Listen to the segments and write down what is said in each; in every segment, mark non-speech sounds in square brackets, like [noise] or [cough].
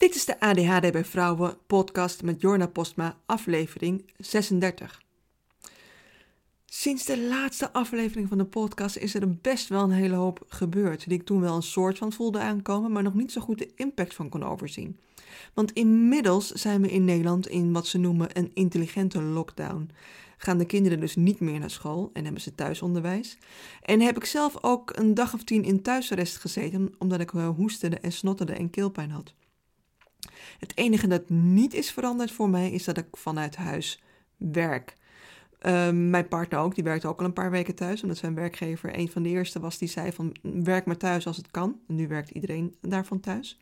Dit is de ADHD bij Vrouwen podcast met Jorna Postma, aflevering 36. Sinds de laatste aflevering van de podcast is er best wel een hele hoop gebeurd, die ik toen wel een soort van voelde aankomen, maar nog niet zo goed de impact van kon overzien. Want inmiddels zijn we in Nederland in wat ze noemen een intelligente lockdown. Gaan de kinderen dus niet meer naar school en hebben ze thuisonderwijs. En heb ik zelf ook een dag of tien in thuisarrest gezeten, omdat ik hoesterde en snotterde en keelpijn had. Het enige dat niet is veranderd voor mij is dat ik vanuit huis werk. Ehm, mijn partner ook, die werkt ook al een paar weken thuis, omdat zijn werkgever een van de eerste was die zei van werk maar thuis als het kan. nu werkt iedereen daarvan thuis.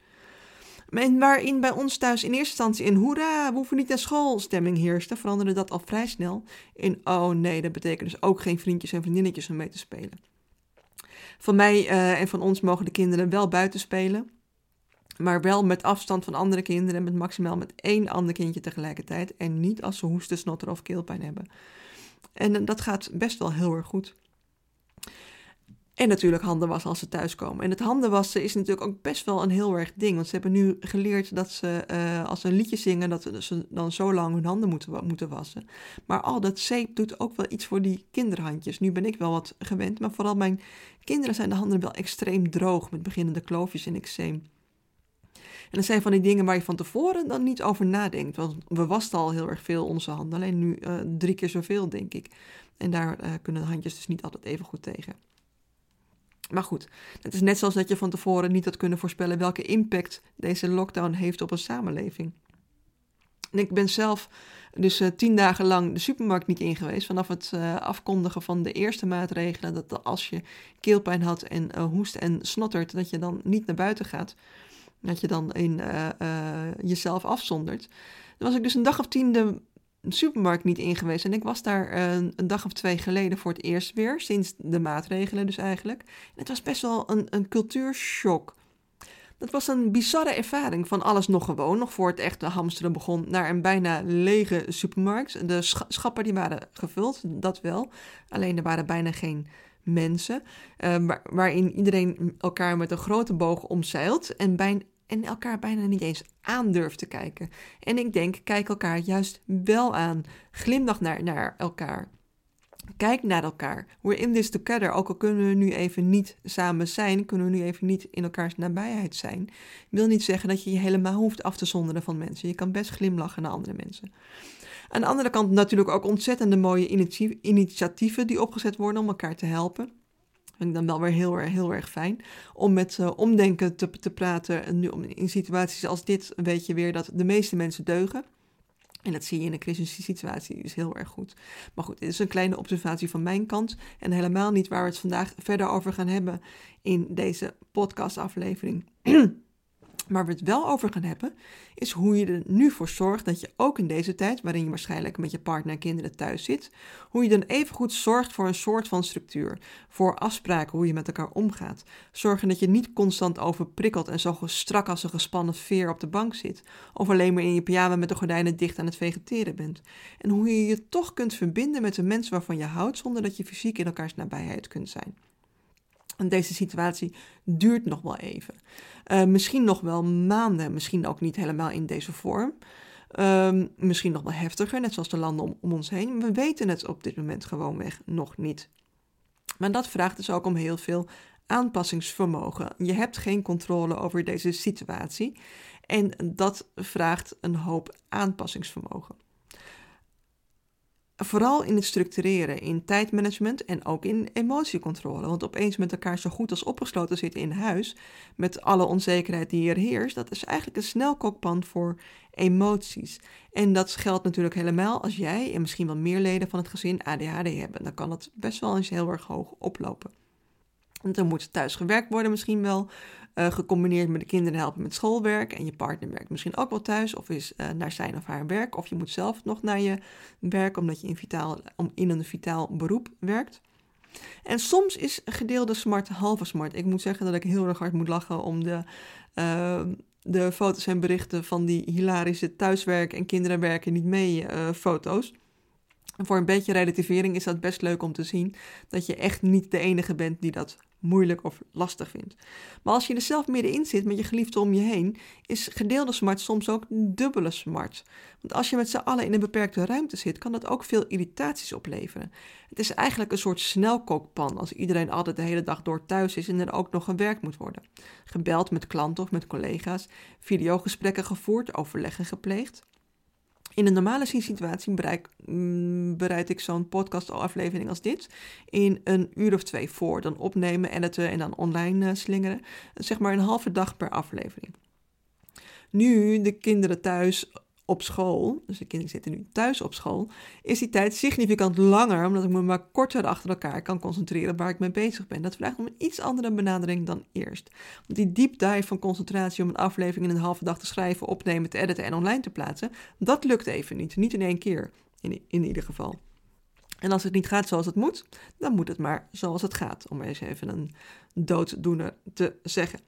En waarin bij ons thuis in eerste instantie een hoera, we hoeven niet naar school stemming heerste, veranderde dat al vrij snel in oh nee, dat betekent dus ook geen vriendjes en vriendinnetjes om mee te spelen. Van mij uh, en van ons mogen de kinderen wel buiten spelen maar wel met afstand van andere kinderen en met maximaal met één ander kindje tegelijkertijd. En niet als ze hoesten, snotter of keelpijn hebben. En dat gaat best wel heel erg goed. En natuurlijk handen wassen als ze thuiskomen. En het handen wassen is natuurlijk ook best wel een heel erg ding. Want ze hebben nu geleerd dat ze, uh, als ze een liedje zingen, dat ze dan zo lang hun handen moeten, moeten wassen. Maar al dat zeep doet ook wel iets voor die kinderhandjes. Nu ben ik wel wat gewend, maar vooral mijn kinderen zijn de handen wel extreem droog met beginnende kloofjes en eczeem. En dat zijn van die dingen waar je van tevoren dan niet over nadenkt. Want we wasten al heel erg veel onze handen, alleen nu uh, drie keer zoveel, denk ik. En daar uh, kunnen de handjes dus niet altijd even goed tegen. Maar goed, het is net zoals dat je van tevoren niet had kunnen voorspellen welke impact deze lockdown heeft op een samenleving. En ik ben zelf dus uh, tien dagen lang de supermarkt niet in geweest. Vanaf het afkondigen van de eerste maatregelen. Dat als je keelpijn had en hoest en snottert, dat je dan niet naar buiten gaat. Dat je dan in uh, uh, jezelf afzondert. Dan was ik dus een dag of tien de supermarkt niet in geweest. En ik was daar een, een, dag of twee geleden voor het eerst weer. Sinds de maatregelen dus eigenlijk. En het was best wel een, een cultuurshock. Dat was een bizarre ervaring van alles nog gewoon, nog voor het echte hamsteren begon, naar een bijna lege supermarkt. De schappen die waren gevuld, dat wel. Alleen er waren bijna geen mensen, uh, waarin iedereen elkaar met een grote boog omzeilt en, bij, en elkaar bijna niet eens aan durft te kijken. En ik denk, kijk elkaar juist wel aan. Glimlach naar, naar elkaar. Kijk naar elkaar. We're in this together. Ook al kunnen we nu even niet samen zijn, kunnen we nu even niet in elkaars nabijheid zijn. Wil niet zeggen dat je je helemaal hoeft af te zonderen van mensen. Je kan best glimlachen naar andere mensen. Aan de andere kant natuurlijk ook ontzettende mooie initiatieven die opgezet worden om elkaar te helpen. Vind ik dan wel weer heel, heel erg fijn. Om met omdenken te, te praten. En nu in situaties als dit weet je weer dat de meeste mensen deugen. En dat zie je in een crisissituatie dus heel erg goed. Maar goed, dit is een kleine observatie van mijn kant. En helemaal niet waar we het vandaag verder over gaan hebben in deze podcastaflevering. [clears throat] Waar we het wel over gaan hebben, is hoe je er nu voor zorgt dat je ook in deze tijd, waarin je waarschijnlijk met je partner en kinderen thuis zit, hoe je dan even goed zorgt voor een soort van structuur, voor afspraken, hoe je met elkaar omgaat. Zorgen dat je niet constant overprikkeld en zo strak als een gespannen veer op de bank zit, of alleen maar in je pyjama met de gordijnen dicht aan het vegeteren bent. En hoe je je toch kunt verbinden met de mensen waarvan je houdt, zonder dat je fysiek in elkaars nabijheid kunt zijn. En deze situatie duurt nog wel even. Uh, misschien nog wel maanden, misschien ook niet helemaal in deze vorm. Uh, misschien nog wel heftiger, net zoals de landen om, om, ons heen. We weten het op dit moment gewoonweg nog niet. Maar dat vraagt dus ook om heel veel aanpassingsvermogen. Je hebt geen controle over deze situatie en dat vraagt een hoop aanpassingsvermogen vooral in het structureren, in tijdmanagement en ook in emotiecontrole. Want opeens met elkaar zo goed als opgesloten zitten in huis, met alle onzekerheid die er heerst, dat is eigenlijk een snelkookpan voor emoties. En dat geldt natuurlijk helemaal als jij en misschien wel meer leden van het gezin ADHD hebben. Dan kan het best wel eens heel erg hoog oplopen. Want dan moet thuis gewerkt worden misschien wel. Uh, gecombineerd met de kinderen helpen met schoolwerk. En je partner werkt misschien ook wel thuis of is uh, naar zijn of haar werk. Of je moet zelf nog naar je werk omdat je in, vitaal, om, in een vitaal beroep werkt. En soms is gedeelde smart halve smart. Ik moet zeggen dat ik heel erg hard moet lachen om de, uh, de foto's en berichten van die hilarische thuiswerken en kinderen werken niet mee foto's. Voor een beetje relativering is dat best leuk om te zien dat je echt niet de enige bent die dat moeilijk of lastig vindt. Maar als je er zelf middenin zit met je geliefde om je heen, is gedeelde smart soms ook dubbele smart. Want als je met z'n allen in een beperkte ruimte zit, kan dat ook veel irritaties opleveren. Het is eigenlijk een soort snelkookpan als iedereen altijd de hele dag door thuis is en er ook nog gewerkt moet worden. Gebeld met klanten of met collega's, videogesprekken gevoerd, overleggen gepleegd. In een normale situatie bereik, mm, bereid ik zo'n podcastaflevering als dit in een uur of twee voor. Dan opnemen, editen en dan online uh, slingeren. Zeg maar een halve dag per aflevering. Nu de kinderen thuis op school, dus de kinderen zitten nu thuis op school, is die tijd significant langer, omdat ik me maar korter achter elkaar kan concentreren waar ik mee bezig ben. Dat vraagt om een iets andere benadering dan eerst. Want die deep dive van concentratie om een aflevering in een halve dag te schrijven, opnemen, te editen en online te plaatsen, dat lukt even niet. Niet in één keer, in, in ieder geval. En als het niet gaat zoals het moet, dan moet het maar zoals het gaat, om eens even een dooddoener te zeggen.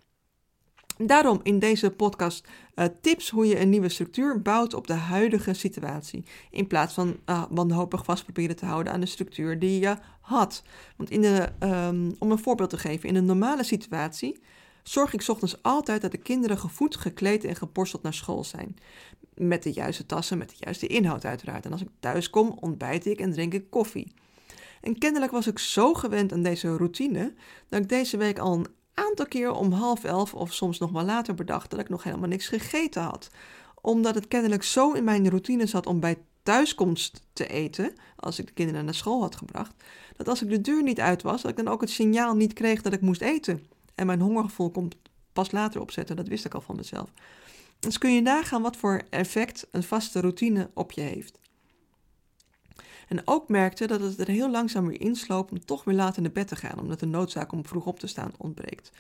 Daarom in deze podcast uh, tips hoe je een nieuwe structuur bouwt op de huidige situatie. In plaats van uh, wanhopig vast proberen te houden aan de structuur die je had. Want in de, um, om een voorbeeld te geven, in een normale situatie zorg ik ochtends altijd dat de kinderen gevoed, gekleed en geborsteld naar school zijn. Met de juiste tassen, met de juiste inhoud uiteraard. En als ik thuis kom, ontbijt ik en drink ik koffie. En kennelijk was ik zo gewend aan deze routine dat ik deze week al een aantal keer om half elf of soms nog wel later bedacht dat ik nog helemaal niks gegeten had. Omdat het kennelijk zo in mijn routine zat om bij thuiskomst te eten, als ik de kinderen naar school had gebracht, dat als ik de deur niet uit was, dat ik dan ook het signaal niet kreeg dat ik moest eten. En mijn hongergevoel komt pas later opzetten, dat wist ik al van mezelf. Dus kun je nagaan wat voor effect een vaste routine op je heeft. En ook merkte dat het er heel langzaam weer insloop om toch weer laat de bed te gaan, omdat de noodzaak om vroeg op te staan ontbreekt.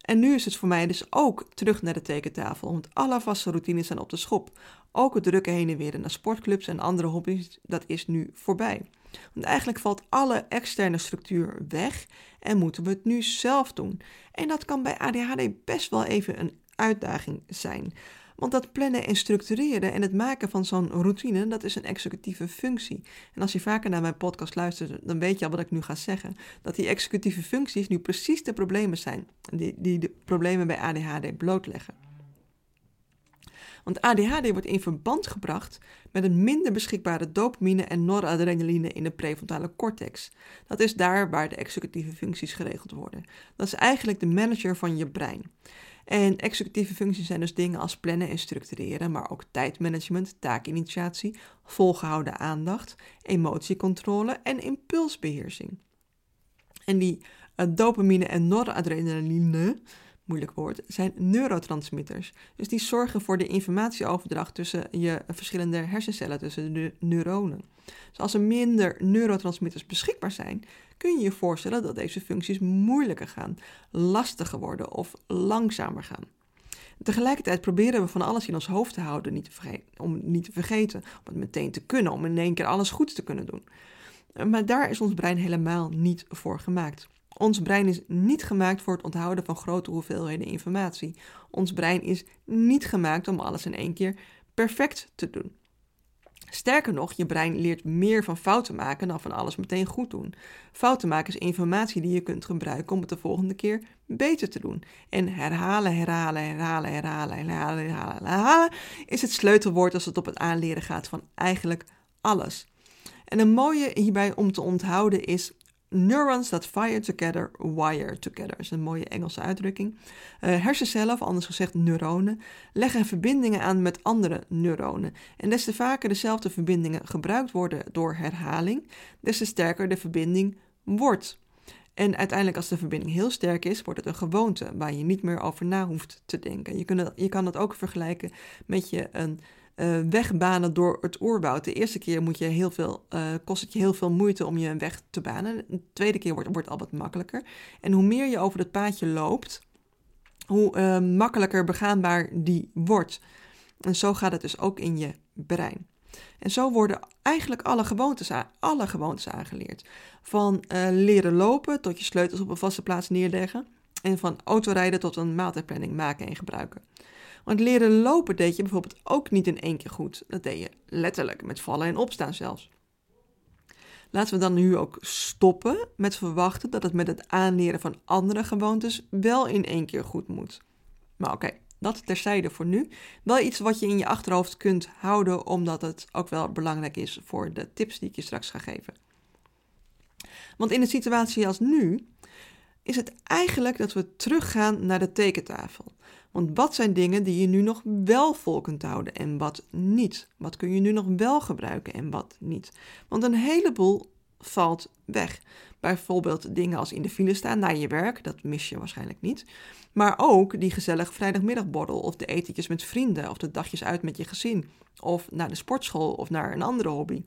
En nu is het voor mij dus ook terug naar de tekentafel, want alle vaste routines zijn op de schop. Ook het drukken heen en weer naar sportclubs en andere hobby's, dat is nu voorbij. Want eigenlijk valt alle externe structuur weg en moeten we het nu zelf doen. En dat kan bij ADHD best wel even een uitdaging zijn. Want dat plannen en structureren en het maken van zo'n routine, dat is een executieve functie. En als je vaker naar mijn podcast luistert, dan weet je al wat ik nu ga zeggen. Dat die executieve functies nu precies de problemen zijn die, die de problemen bij ADHD blootleggen. Want ADHD wordt in verband gebracht met een minder beschikbare dopamine en noradrenaline in de prefrontale cortex. Dat is daar waar de executieve functies geregeld worden. Dat is eigenlijk de manager van je brein. En executieve functies zijn dus dingen als plannen en structureren, maar ook tijdmanagement, taakinitiatie, volgehouden aandacht, emotiecontrole en impulsbeheersing. En die uh, dopamine en noradrenaline, moeilijk woord, zijn neurotransmitters. Dus die zorgen voor de informatieoverdracht tussen je verschillende hersencellen, tussen de neuronen. Dus als er minder neurotransmitters beschikbaar zijn, kun je je voorstellen dat deze functies moeilijker gaan, lastiger worden of langzamer gaan. Tegelijkertijd proberen we van alles in ons hoofd te houden, niet te om niet te vergeten, om het meteen te kunnen, om in één keer alles goed te kunnen doen. Maar daar is ons brein helemaal niet voor gemaakt. Ons brein is niet gemaakt voor het onthouden van grote hoeveelheden informatie. Ons brein is niet gemaakt om alles in één keer perfect te doen. Sterker nog, je brein leert meer van fouten maken dan van alles meteen goed doen. Fouten maken is informatie die je kunt gebruiken om het de volgende keer beter te doen. En herhalen, herhalen, herhalen, herhalen, herhalen, herhalen, herhalen is het sleutelwoord als het op het aanleren gaat van eigenlijk alles. En een mooie hierbij om te onthouden is Neurons that fire together, wire together. Dat is een mooie Engelse uitdrukking. Uh, hersencellen, of anders gezegd neuronen, leggen verbindingen aan met andere neuronen. En des te vaker dezelfde verbindingen gebruikt worden door herhaling, des te sterker de verbinding wordt. En uiteindelijk, als de verbinding heel sterk is, wordt het een gewoonte waar je niet meer over na hoeft te denken. Je, kunt je kan het ook vergelijken met je een uh, wegbanen door het oerwoud. De eerste keer moet je heel veel, uh, kost het je heel veel moeite om je een weg te banen. De tweede keer wordt, het al wat makkelijker. En hoe meer je over dat paadje loopt, hoe uh, makkelijker begaanbaar die wordt. En zo gaat het dus ook in je brein. En zo worden eigenlijk alle gewoontes, alle gewoontes aangeleerd. Van leren lopen tot je sleutels op een vaste plaats neerleggen. En van autorijden tot een maaltijdplanning maken en gebruiken. Want leren lopen deed je bijvoorbeeld ook niet in één keer goed. Dat deed je letterlijk, met vallen en opstaan zelfs. Laten we dan nu ook stoppen met verwachten dat het met het aanleren van andere gewoontes wel in één keer goed moet. Maar oké, dat terzijde voor nu. Wel iets wat je in je achterhoofd kunt houden, omdat het ook wel belangrijk is voor de tips die ik je straks ga geven. Want in een situatie als nu is het eigenlijk dat we teruggaan naar de tekentafel. Want wat zijn dingen die je nu nog wel vol kunt houden en wat niet? Wat kun je nu nog wel gebruiken en wat niet? Want een heleboel valt weg. Bijvoorbeeld dingen als in de file staan naar je werk, dat mis je waarschijnlijk niet. Maar ook die gezellige vrijdagmiddagborrel of de etentjes met vrienden of de dagjes uit met je gezin. Of naar de sportschool of naar een andere hobby.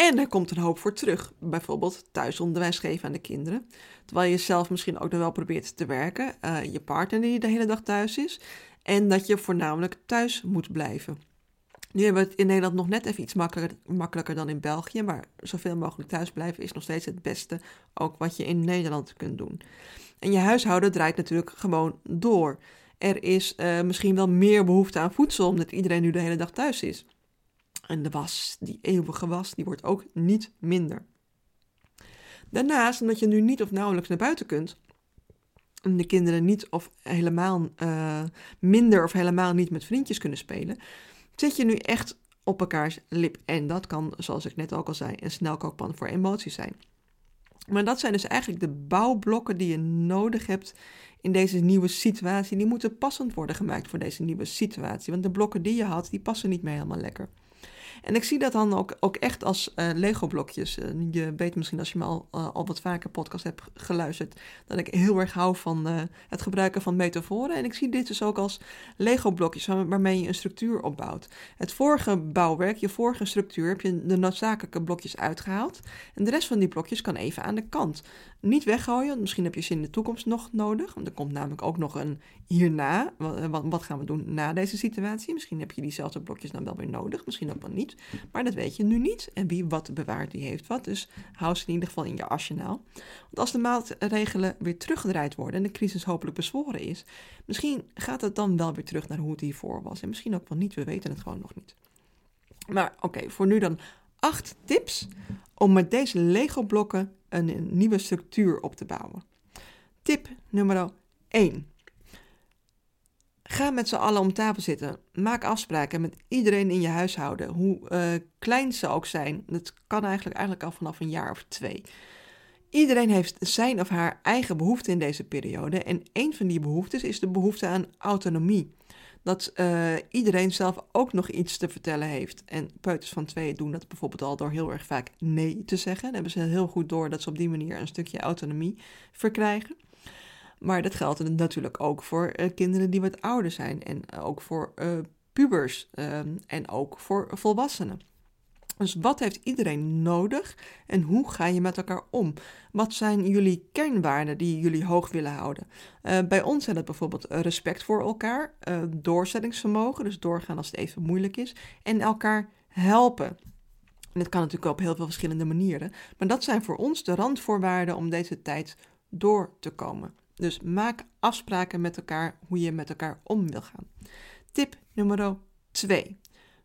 En er komt een hoop voor terug. Bijvoorbeeld thuisonderwijs geven aan de kinderen. Terwijl je zelf misschien ook nog wel probeert te werken. Uh, je partner die de hele dag thuis is. En dat je voornamelijk thuis moet blijven. Nu hebben we het in Nederland nog net even iets makkelijker, makkelijker dan in België. Maar zoveel mogelijk thuis blijven is nog steeds het beste. Ook wat je in Nederland kunt doen. En je huishouden draait natuurlijk gewoon door. Er is uh, misschien wel meer behoefte aan voedsel omdat iedereen nu de hele dag thuis is. En de was, die eeuwige was, die wordt ook niet minder. Daarnaast, omdat je nu niet of nauwelijks naar buiten kunt, en de kinderen niet of helemaal uh, minder of helemaal niet met vriendjes kunnen spelen, zit je nu echt op elkaars lip. En dat kan, zoals ik net ook al zei, een snelkookpan voor emoties zijn. Maar dat zijn dus eigenlijk de bouwblokken die je nodig hebt in deze nieuwe situatie. Die moeten passend worden gemaakt voor deze nieuwe situatie. Want de blokken die je had, die passen niet meer helemaal lekker. En ik zie dat dan ook, ook echt als uh, Lego-blokjes. Uh, je weet misschien als je me al, uh, al wat vaker podcast hebt geluisterd, dat ik heel erg hou van het gebruiken van metaforen. En ik zie dit dus ook als Lego-blokjes waarmee je een structuur opbouwt. Het vorige bouwwerk, je vorige structuur, heb je de noodzakelijke blokjes uitgehaald. En de rest van die blokjes kan even aan de kant. Niet weggooien, misschien heb je ze in de toekomst nog nodig. Want er komt namelijk ook nog een hierna. Wat, wat gaan we doen na deze situatie? Misschien heb je diezelfde blokjes dan wel weer nodig, misschien ook wel niet. Maar dat weet je nu niet. En wie wat bewaart, die heeft wat. Dus hou ze in ieder geval in je arsenaal. Want als de maatregelen weer teruggedraaid worden en de crisis hopelijk bezworen is, misschien gaat het dan wel weer terug naar hoe het hiervoor was. En misschien ook wel niet, we weten het gewoon nog niet. Maar oké, voor nu dan acht tips om met deze Lego-blokken een nieuwe structuur op te bouwen. Tip nummer 1. Ga met z'n allen om tafel zitten. Maak afspraken met iedereen in je huishouden, hoe uh, klein ze ook zijn. Dat kan eigenlijk, eigenlijk al vanaf een jaar of twee. Iedereen heeft zijn of haar eigen behoefte in deze periode. En een van die behoeftes is de behoefte aan autonomie. Dat uh, iedereen zelf ook nog iets te vertellen heeft. En peuters van twee doen dat bijvoorbeeld al door heel erg vaak nee te zeggen. Dan hebben ze heel goed door dat ze op die manier een stukje autonomie verkrijgen. Maar dat geldt natuurlijk ook voor uh, kinderen die wat ouder zijn en ook voor uh, pubers um, en ook voor volwassenen. Dus wat heeft iedereen nodig en hoe ga je met elkaar om? Wat zijn jullie kernwaarden die jullie hoog willen houden? Uh, bij ons zijn dat bijvoorbeeld respect voor elkaar, doorzettingsvermogen, dus doorgaan als het even moeilijk is, en elkaar helpen. En dat kan natuurlijk op heel veel verschillende manieren, maar dat zijn voor ons de randvoorwaarden om deze tijd door te komen. Dus maak afspraken met elkaar hoe je met elkaar om wil gaan. Tip nummer 2.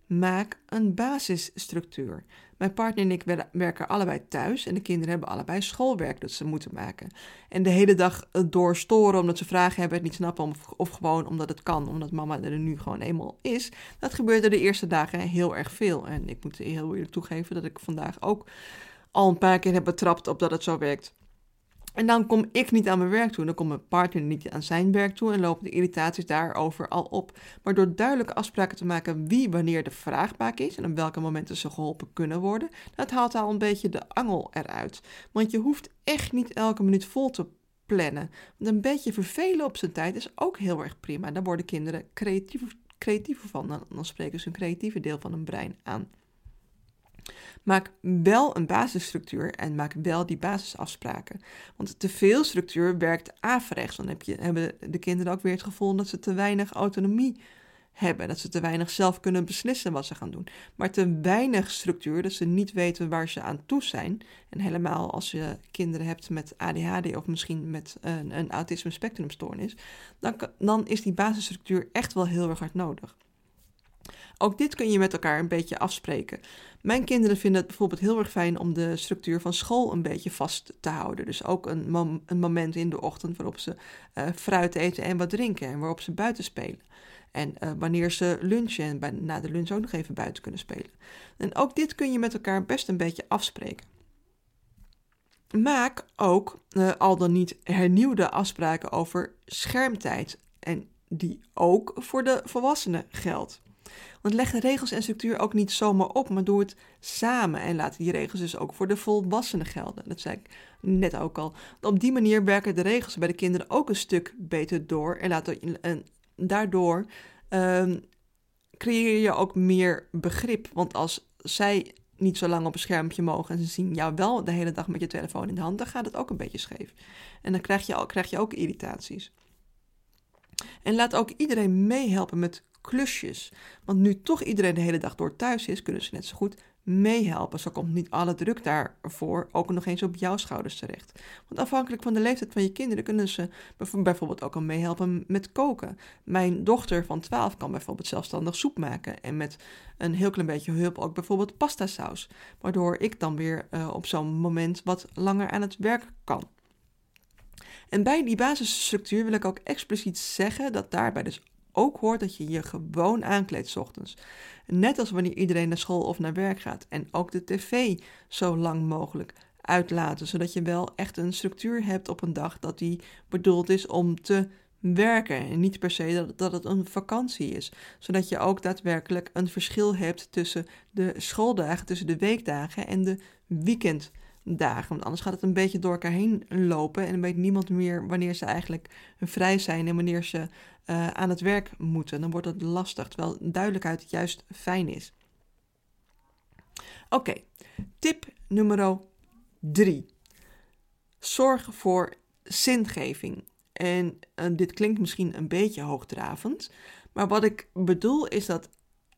Maak een basisstructuur. Mijn partner en ik werken allebei thuis en de kinderen hebben allebei schoolwerk dat ze moeten maken. En de hele dag doorstoren omdat ze vragen hebben, het niet snappen of gewoon omdat het kan, omdat mama er nu gewoon eenmaal is. Dat gebeurde de eerste dagen heel erg veel. En ik moet heel eerlijk toegeven dat ik vandaag ook al een paar keer heb betrapt op dat het zo werkt. En dan kom ik niet aan mijn werk toe, dan komt mijn partner niet aan zijn werk toe en lopen de irritaties daarover al op. Maar door duidelijke afspraken te maken wie wanneer de vraagbaak is en op welke momenten ze geholpen kunnen worden, dat haalt al een beetje de angel eruit. Want je hoeft echt niet elke minuut vol te plannen. Want een beetje vervelen op zijn tijd is ook heel erg prima. Daar worden kinderen creatief, creatiever van. Dan, dan spreken ze hun creatieve deel van hun brein aan. Maak wel een basisstructuur en maak wel die basisafspraken. Want te veel structuur werkt averechts. Dan heb je, hebben de kinderen ook weer het gevoel dat ze te weinig autonomie hebben. Dat ze te weinig zelf kunnen beslissen wat ze gaan doen. Maar te weinig structuur, dat ze niet weten waar ze aan toe zijn. En helemaal als je kinderen hebt met ADHD of misschien met een, een autisme spectrumstoornis, dan, dan is die basisstructuur echt wel heel erg hard nodig. Ook dit kun je met elkaar een beetje afspreken. Mijn kinderen vinden het bijvoorbeeld heel erg fijn om de structuur van school een beetje vast te houden. Dus ook een, een moment in de ochtend waarop ze uh, fruit eten en wat drinken en waarop ze buiten spelen. En uh, wanneer ze lunchen en na de lunch ook nog even buiten kunnen spelen. En ook dit kun je met elkaar best een beetje afspreken. Maak ook uh, al dan niet hernieuwde afspraken over schermtijd. En die ook voor de volwassenen geldt. Want leg de regels en structuur ook niet zomaar op, maar doe het samen. En laat die regels dus ook voor de volwassenen gelden. Dat zei ik net ook al. Op die manier werken de regels bij de kinderen ook een stuk beter door. En, laat, daardoor um, creëer je ook meer begrip. Want als zij niet zo lang op een schermpje mogen en ze zien jou wel de hele dag met je telefoon in de hand, dan gaat het ook een beetje scheef. En dan krijg je, krijg je ook irritaties. En laat ook iedereen meehelpen met klusjes. Want nu toch iedereen de hele dag door thuis is, kunnen ze net zo goed meehelpen. Zo komt niet alle druk daarvoor ook nog eens op jouw schouders terecht. Want afhankelijk van de leeftijd van je kinderen kunnen ze bijvoorbeeld ook al meehelpen met koken. Mijn dochter van 12 kan bijvoorbeeld zelfstandig soep maken en met een heel klein beetje hulp ook bijvoorbeeld pasta saus. Waardoor ik dan weer uh, op zo'n moment wat langer aan het werk kan. En bij die basisstructuur wil ik ook expliciet zeggen dat daarbij dus ook hoort dat je je gewoon aankleedt ochtends. Net als wanneer iedereen naar school of naar werk gaat. En ook de tv zo lang mogelijk uitlaten, zodat je wel echt een structuur hebt op een dag dat die bedoeld is om te werken. En niet per se dat, dat het een vakantie is. Zodat je ook daadwerkelijk een verschil hebt tussen de schooldagen, tussen de weekdagen en de weekenddagen dagen. Want anders gaat het een beetje door elkaar heen lopen. En dan weet niemand meer wanneer ze eigenlijk vrij zijn en wanneer ze uh, aan het werk moeten. Dan wordt het lastig, terwijl duidelijkheid juist fijn is. Oké, tip nummer drie. Zorg voor zingeving. En uh, dit klinkt misschien een beetje hoogdravend, maar wat ik bedoel is dat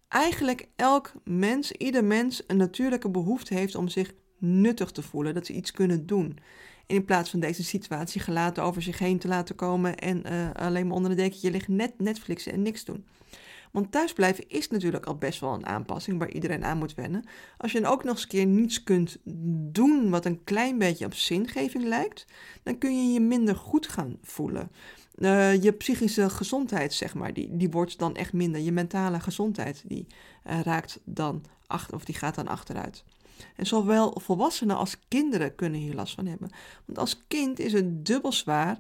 eigenlijk elk mens, ieder mens, een natuurlijke behoefte heeft om zich nuttig te voelen, dat ze iets kunnen doen. in plaats van deze situatie gelaten over zich heen te laten komen en uh, alleen maar onder een dekentje liggen, net Netflixen en niks doen. Want thuisblijven is natuurlijk al best wel een aanpassing waar iedereen aan moet wennen. Als je dan ook nog eens een keer niets kunt doen wat een klein beetje op zingeving lijkt, dan kun je je minder goed gaan voelen. Uh, je psychische gezondheid, zeg maar, die, die wordt dan echt minder. Je mentale gezondheid, die uh, raakt dan achter, of die gaat dan achteruit. En zowel volwassenen als kinderen kunnen hier last van hebben. Want als kind is het dubbel zwaar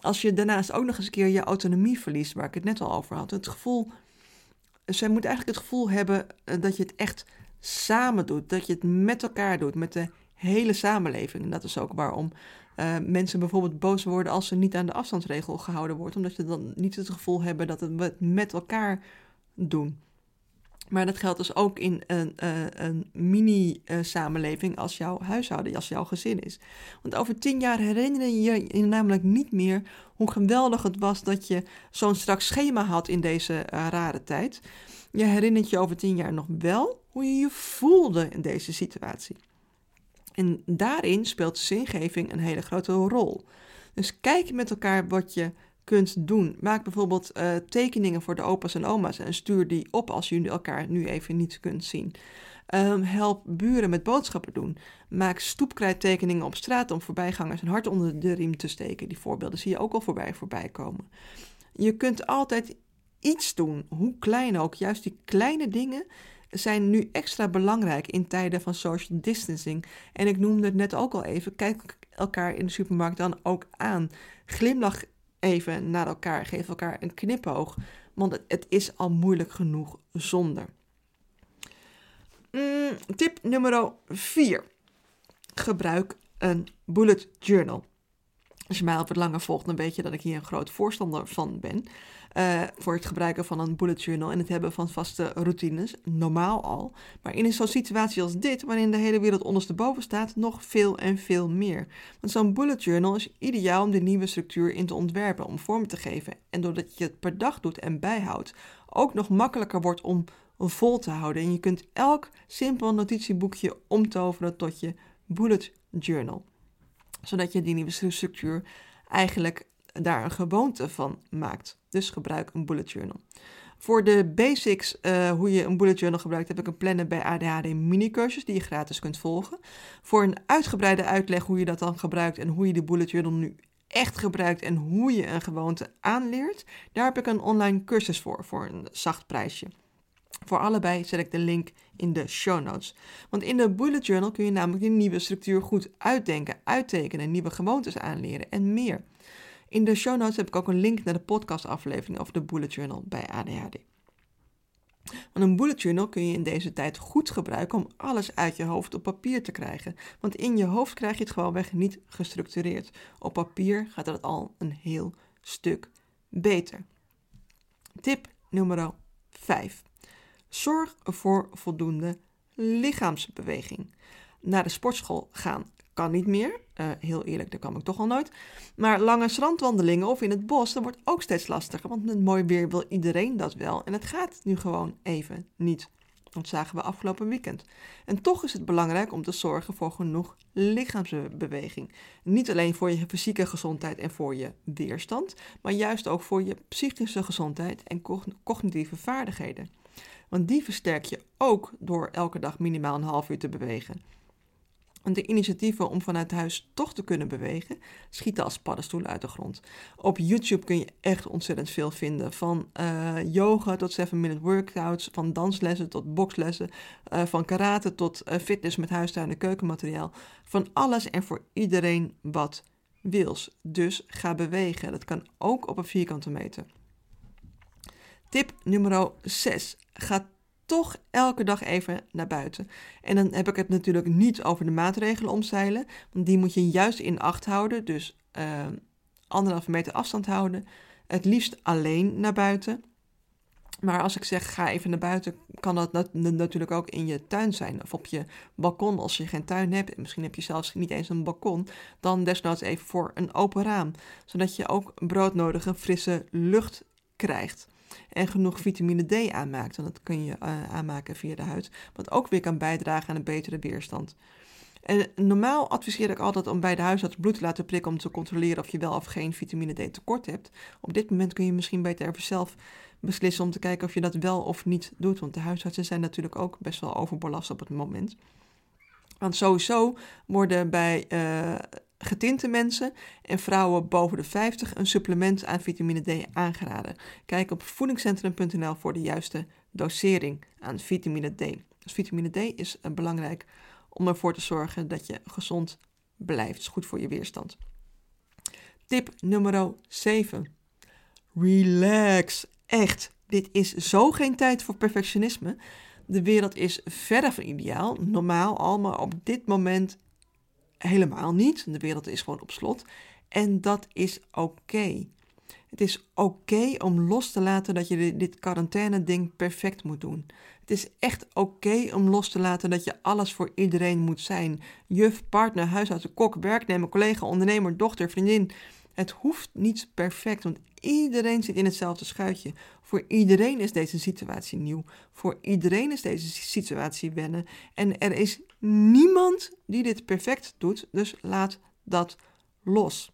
als je daarnaast ook nog eens een keer je autonomie verliest, waar ik het net al over had. Het gevoel, zij moet eigenlijk het gevoel hebben eh, dat je het echt samen doet, dat je het met elkaar doet, met de hele samenleving. En dat is ook waarom uh, mensen bijvoorbeeld boos worden als ze niet aan de afstandsregel gehouden wordt, omdat ze dan niet het gevoel hebben dat het met elkaar doen. Maar dat geldt dus ook in een, uh, een mini-samenleving als jouw huishouden, als jouw gezin is. Want over tien jaar herinner je je namelijk niet meer hoe geweldig het was dat je zo'n strak schema had in deze rare tijd. Je herinnert je over tien jaar nog wel hoe je je voelde in deze situatie. En daarin speelt zingeving een hele grote rol. Dus kijk met elkaar wat je kunt doen. Maak bijvoorbeeld uh, tekeningen voor de opa's en oma's en stuur die op als jullie elkaar nu even niet kunt zien. Um, help buren met boodschappen doen. Maak stoepkrijttekeningen op straat om voorbijgangers een hart onder de riem te steken. Die voorbeelden zie je ook al voorbij voorbij komen. Je kunt altijd iets doen, hoe klein ook. Juist die kleine dingen zijn nu extra belangrijk in tijden van social distancing. En ik noemde het net ook al even. Kijk elkaar in de supermarkt dan ook aan. Glimlach even naar elkaar. Geef elkaar een knipoog, want het, is al moeilijk genoeg zonder. Mm, tip nummer 4. Gebruik een bullet journal. Als je mij al wat langer volgt, dan weet je dat ik hier een groot voorstander van ben. Uh, voor het gebruiken van een bullet journal en het hebben van vaste routines. Normaal al. Maar in zo'n situatie als dit, waarin de hele wereld ondersteboven staat, nog veel en veel meer. Want zo'n bullet journal is ideaal om de nieuwe structuur in te ontwerpen, om vorm te geven. En doordat je het per dag doet en bijhoudt, ook nog makkelijker wordt om vol te houden. En je kunt elk simpel notitieboekje omtoveren tot je bullet journal zodat je die nieuwe structuur eigenlijk daar een gewoonte van maakt. Dus gebruik een bullet journal. Voor de basics, uh, hoe je een bullet journal gebruikt, heb ik een planner bij ADHD mini-cursus die je gratis kunt volgen. Voor een uitgebreide uitleg hoe je dat dan gebruikt en hoe je de bullet journal nu echt gebruikt en hoe je een gewoonte aanleert, daar heb ik een online cursus voor, voor een zacht prijsje. Voor allebei zet ik de link in de show notes. Want in de bullet journal kun je namelijk die nieuwe structuur goed uitdenken, uittekenen, nieuwe gewoontes aanleren en meer. In de show notes heb ik ook een link naar de podcastaflevering over de bullet journal bij ADHD. Want een bullet journal kun je in deze tijd goed gebruiken om alles uit je hoofd op papier te krijgen. Want in je hoofd krijg je het gewoonweg niet gestructureerd. Op papier gaat het al een heel stuk beter. Tip nummer 5. Zorg voor voldoende lichaamsbeweging. Naar de sportschool gaan kan niet meer. Uh, heel eerlijk, dat kan ik toch al nooit. Maar lange strandwandelingen of in het bos, dat wordt ook steeds lastiger. Want met mooi weer wil iedereen dat wel. En het gaat nu gewoon even niet. Dat zagen we afgelopen weekend. En toch is het belangrijk om te zorgen voor genoeg lichaamsbeweging. Niet alleen voor je fysieke gezondheid en voor je weerstand, maar juist ook voor je psychische gezondheid en cognitieve vaardigheden. Want die versterk je ook door elke dag minimaal een half uur te bewegen. De initiatieven om vanuit huis toch te kunnen bewegen schieten als paddenstoelen uit de grond. Op YouTube kun je echt ontzettend veel vinden. Van uh, yoga tot 7-minute workouts, van danslessen tot bokslessen, uh, van karate tot uh, fitness met huistuin en keukenmateriaal. Van alles en voor iedereen wat wils. Dus ga bewegen. Dat kan ook op een vierkante meter. Tip nummer 6. Ga toch elke dag even naar buiten. En dan heb ik het natuurlijk niet over de maatregelen omzeilen, want die moet je juist in acht houden. Dus uh, anderhalve meter afstand houden. Het liefst alleen naar buiten. Maar als ik zeg ga even naar buiten, kan dat natuurlijk ook in je tuin zijn. Of op je balkon als je geen tuin hebt. En misschien heb je zelfs niet eens een balkon. Dan desnoods even voor een open raam. Zodat je ook broodnodige frisse lucht krijgt en genoeg vitamine D aanmaakt. Want dat kun je uh, aanmaken via de huid, wat ook weer kan bijdragen aan een betere weerstand. En normaal adviseer ik altijd om bij de huisarts bloed te laten prikken om te controleren of je wel of geen vitamine D tekort hebt. Op dit moment kun je misschien beter even zelf beslissen om te kijken of je dat wel of niet doet. Want de huisartsen zijn natuurlijk ook best wel overbelast op het moment. Want sowieso worden bij uh, getinte mensen en vrouwen boven de 50 een supplement aan vitamine D aangeraden. Kijk op voedingscentrum.nl voor de juiste dosering aan vitamine D. Dus vitamine D is uh, belangrijk om ervoor te zorgen dat je gezond blijft. Is goed voor je weerstand. Tip nummer 7. Relax. Echt, dit is zo geen tijd voor perfectionisme. De wereld is verder van ideaal, normaal al, maar op dit moment helemaal niet. De wereld is gewoon op slot. En dat is oké. Het is oké om los te laten dat je dit quarantaine-ding perfect moet doen. Het is echt oké om los te laten dat je alles voor iedereen moet zijn. Juf, partner, huisarts, kok, werknemer, collega, ondernemer, dochter, vriendin. Het hoeft niet perfect, want iedereen zit in hetzelfde schuitje. Voor iedereen is deze situatie nieuw. Voor iedereen is deze situatie wennen. En er is niemand die dit perfect doet, dus laat dat los.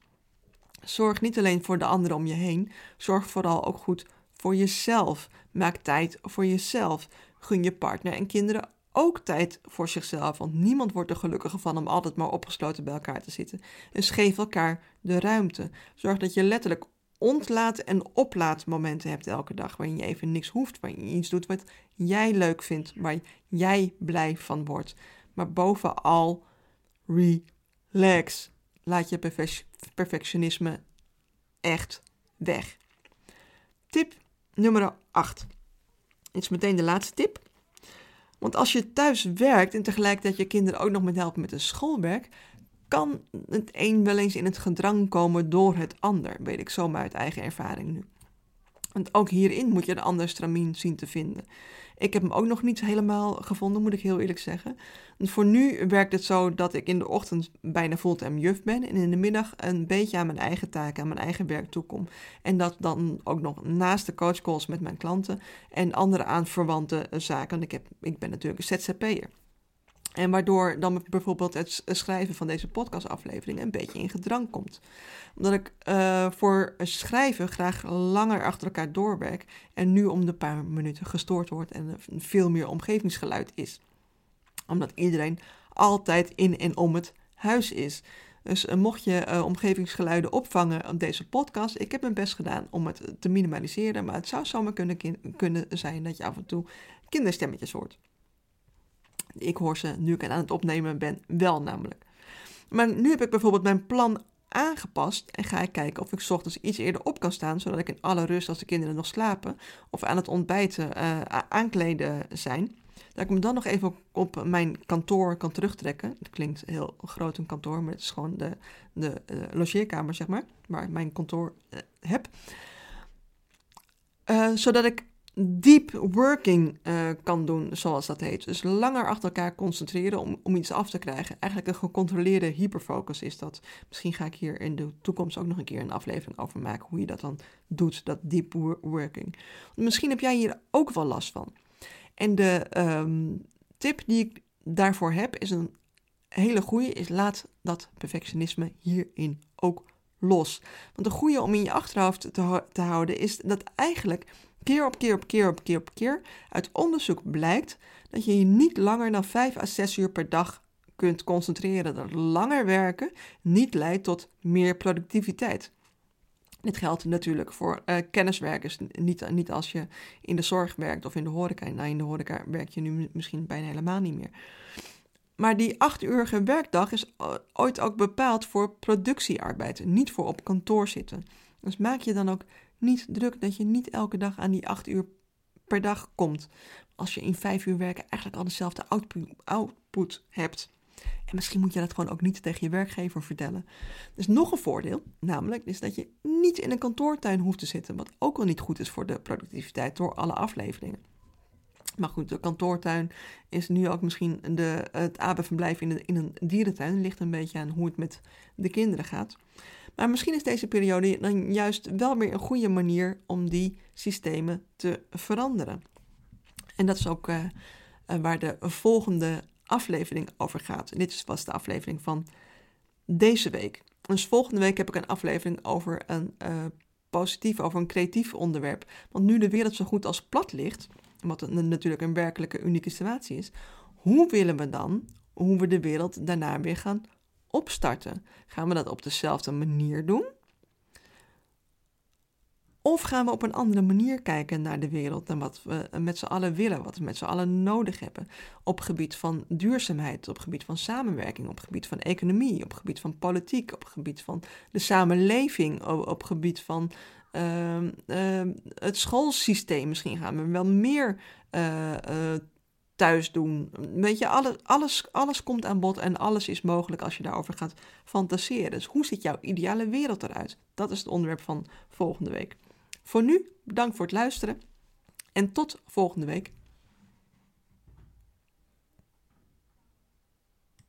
Zorg niet alleen voor de anderen om je heen, zorg vooral ook goed voor jezelf. Maak tijd voor jezelf. Gun je partner en kinderen ook tijd voor zichzelf, want niemand wordt er gelukkiger van om altijd maar opgesloten bij elkaar te zitten. Dus geef elkaar de ruimte. Zorg dat je letterlijk ontlaat- en oplaadmomenten hebt elke dag, waarin je even niks hoeft, waarin je iets doet wat jij leuk vindt, waar jij blij van wordt. Maar bovenal, relax. Laat je perfectionisme echt weg. Tip nummer 8. Dit is meteen de laatste tip. Want als je thuis werkt en tegelijkertijd je kinderen ook nog met helpen met hun schoolwerk, kan het een wel eens in het gedrang komen door het ander, weet ik zomaar uit eigen ervaring nu. Want ook hierin moet je de ander stramien zien te vinden. Ik heb hem ook nog niet helemaal gevonden, moet ik heel eerlijk zeggen. Voor nu werkt het zo dat ik in de ochtend bijna fulltime juf ben en in de middag een beetje aan mijn eigen taken, aan mijn eigen werk toekom. En dat dan ook nog naast de coachcalls met mijn klanten en andere aanverwante zaken. Want ik, heb, ik ben natuurlijk een ZZP'er. En waardoor dan bijvoorbeeld het schrijven van deze podcastaflevering een beetje in gedrang komt. Omdat ik uh, voor schrijven graag langer achter elkaar doorwerk en nu om de paar minuten gestoord wordt en veel meer omgevingsgeluid is. Omdat iedereen altijd in en om het huis is. Dus uh, mocht je uh, omgevingsgeluiden opvangen op deze podcast, ik heb mijn best gedaan om het te minimaliseren, maar het zou zomaar kunnen, kunnen zijn dat je af en toe kinderstemmetjes hoort. Ik hoor ze nu ik aan het opnemen ben wel namelijk. Maar nu heb ik bijvoorbeeld mijn plan aangepast en ga ik kijken of ik ochtends iets eerder op kan staan, zodat ik in alle rust als de kinderen nog slapen of aan het ontbijten uh, aankleden zijn, dat ik me dan nog even op mijn kantoor kan terugtrekken. Het klinkt heel groot een kantoor, maar het is gewoon de, de uh, logeerkamer, zeg maar, waar ik mijn kantoor uh, heb. zodat ik deep working uh, kan doen, zoals dat heet. Dus langer achter elkaar concentreren om, om iets af te krijgen. Eigenlijk een gecontroleerde hyperfocus is dat. Misschien ga ik hier in de toekomst ook nog een keer een aflevering over maken. Hoe je dat dan doet, dat deep working. Misschien heb jij hier ook wel last van. En de um, tip die ik daarvoor heb is een hele goede. Is laat dat perfectionisme hierin ook los. Want de goede om in je achterhoofd te, te houden is dat eigenlijk keer op keer op keer op keer op keer uit onderzoek blijkt dat je je niet langer dan 5 à 6 uur per dag kunt concentreren. Dat langer werken niet leidt tot meer productiviteit. Dit geldt natuurlijk voor uh, kenniswerkers. Niet, niet als je in de zorg werkt of in de horeca. Nou, in de horeca werk je nu misschien bijna helemaal niet meer. Maar die achtuurige werkdag is ooit ook bepaald voor productiearbeid, niet voor op kantoor zitten. Dus maak je dan ook niet druk dat je niet elke dag aan die acht uur per dag komt. Als je in vijf uur werken eigenlijk al dezelfde output hebt. En misschien moet je dat gewoon ook niet tegen je werkgever vertellen. Dus nog een voordeel, namelijk is dat je niet in een kantoortuin hoeft te zitten, wat ook al niet goed is voor de productiviteit door alle afleveringen. Maar goed, de kantoortuin is nu ook misschien de, het abenverblijf in, in een dierentuin. Ligt een beetje aan hoe het met de kinderen gaat. Maar misschien is deze periode dan juist wel weer een goede manier om die systemen te veranderen. En dat is ook uh, waar de volgende aflevering over gaat. dit was de aflevering van deze week. Dus volgende week heb ik een aflevering over een uh, positief, over een creatief onderwerp. Want nu de wereld zo goed als plat ligt, wat natuurlijk een werkelijke unieke situatie is, hoe willen we dan, hoe we de wereld daarna weer gaan opstarten? Gaan we dat op dezelfde manier doen? Of gaan we op een andere manier kijken naar de wereld en wat we met z'n allen willen, wat we met z'n allen nodig hebben? Op gebied van duurzaamheid, op gebied van samenwerking, op gebied van economie, op gebied van politiek, op gebied van de samenleving, op gebied van uh, uh, het schoolsysteem. Misschien gaan we wel meer uh, thuis doen. Weet je, alles, alles, alles komt aan bod en alles is mogelijk als je daarover gaat fantaseren. Dus hoe ziet jouw ideale wereld eruit? Dat is het onderwerp van volgende week. Voor nu, bedankt voor het luisteren en tot volgende week.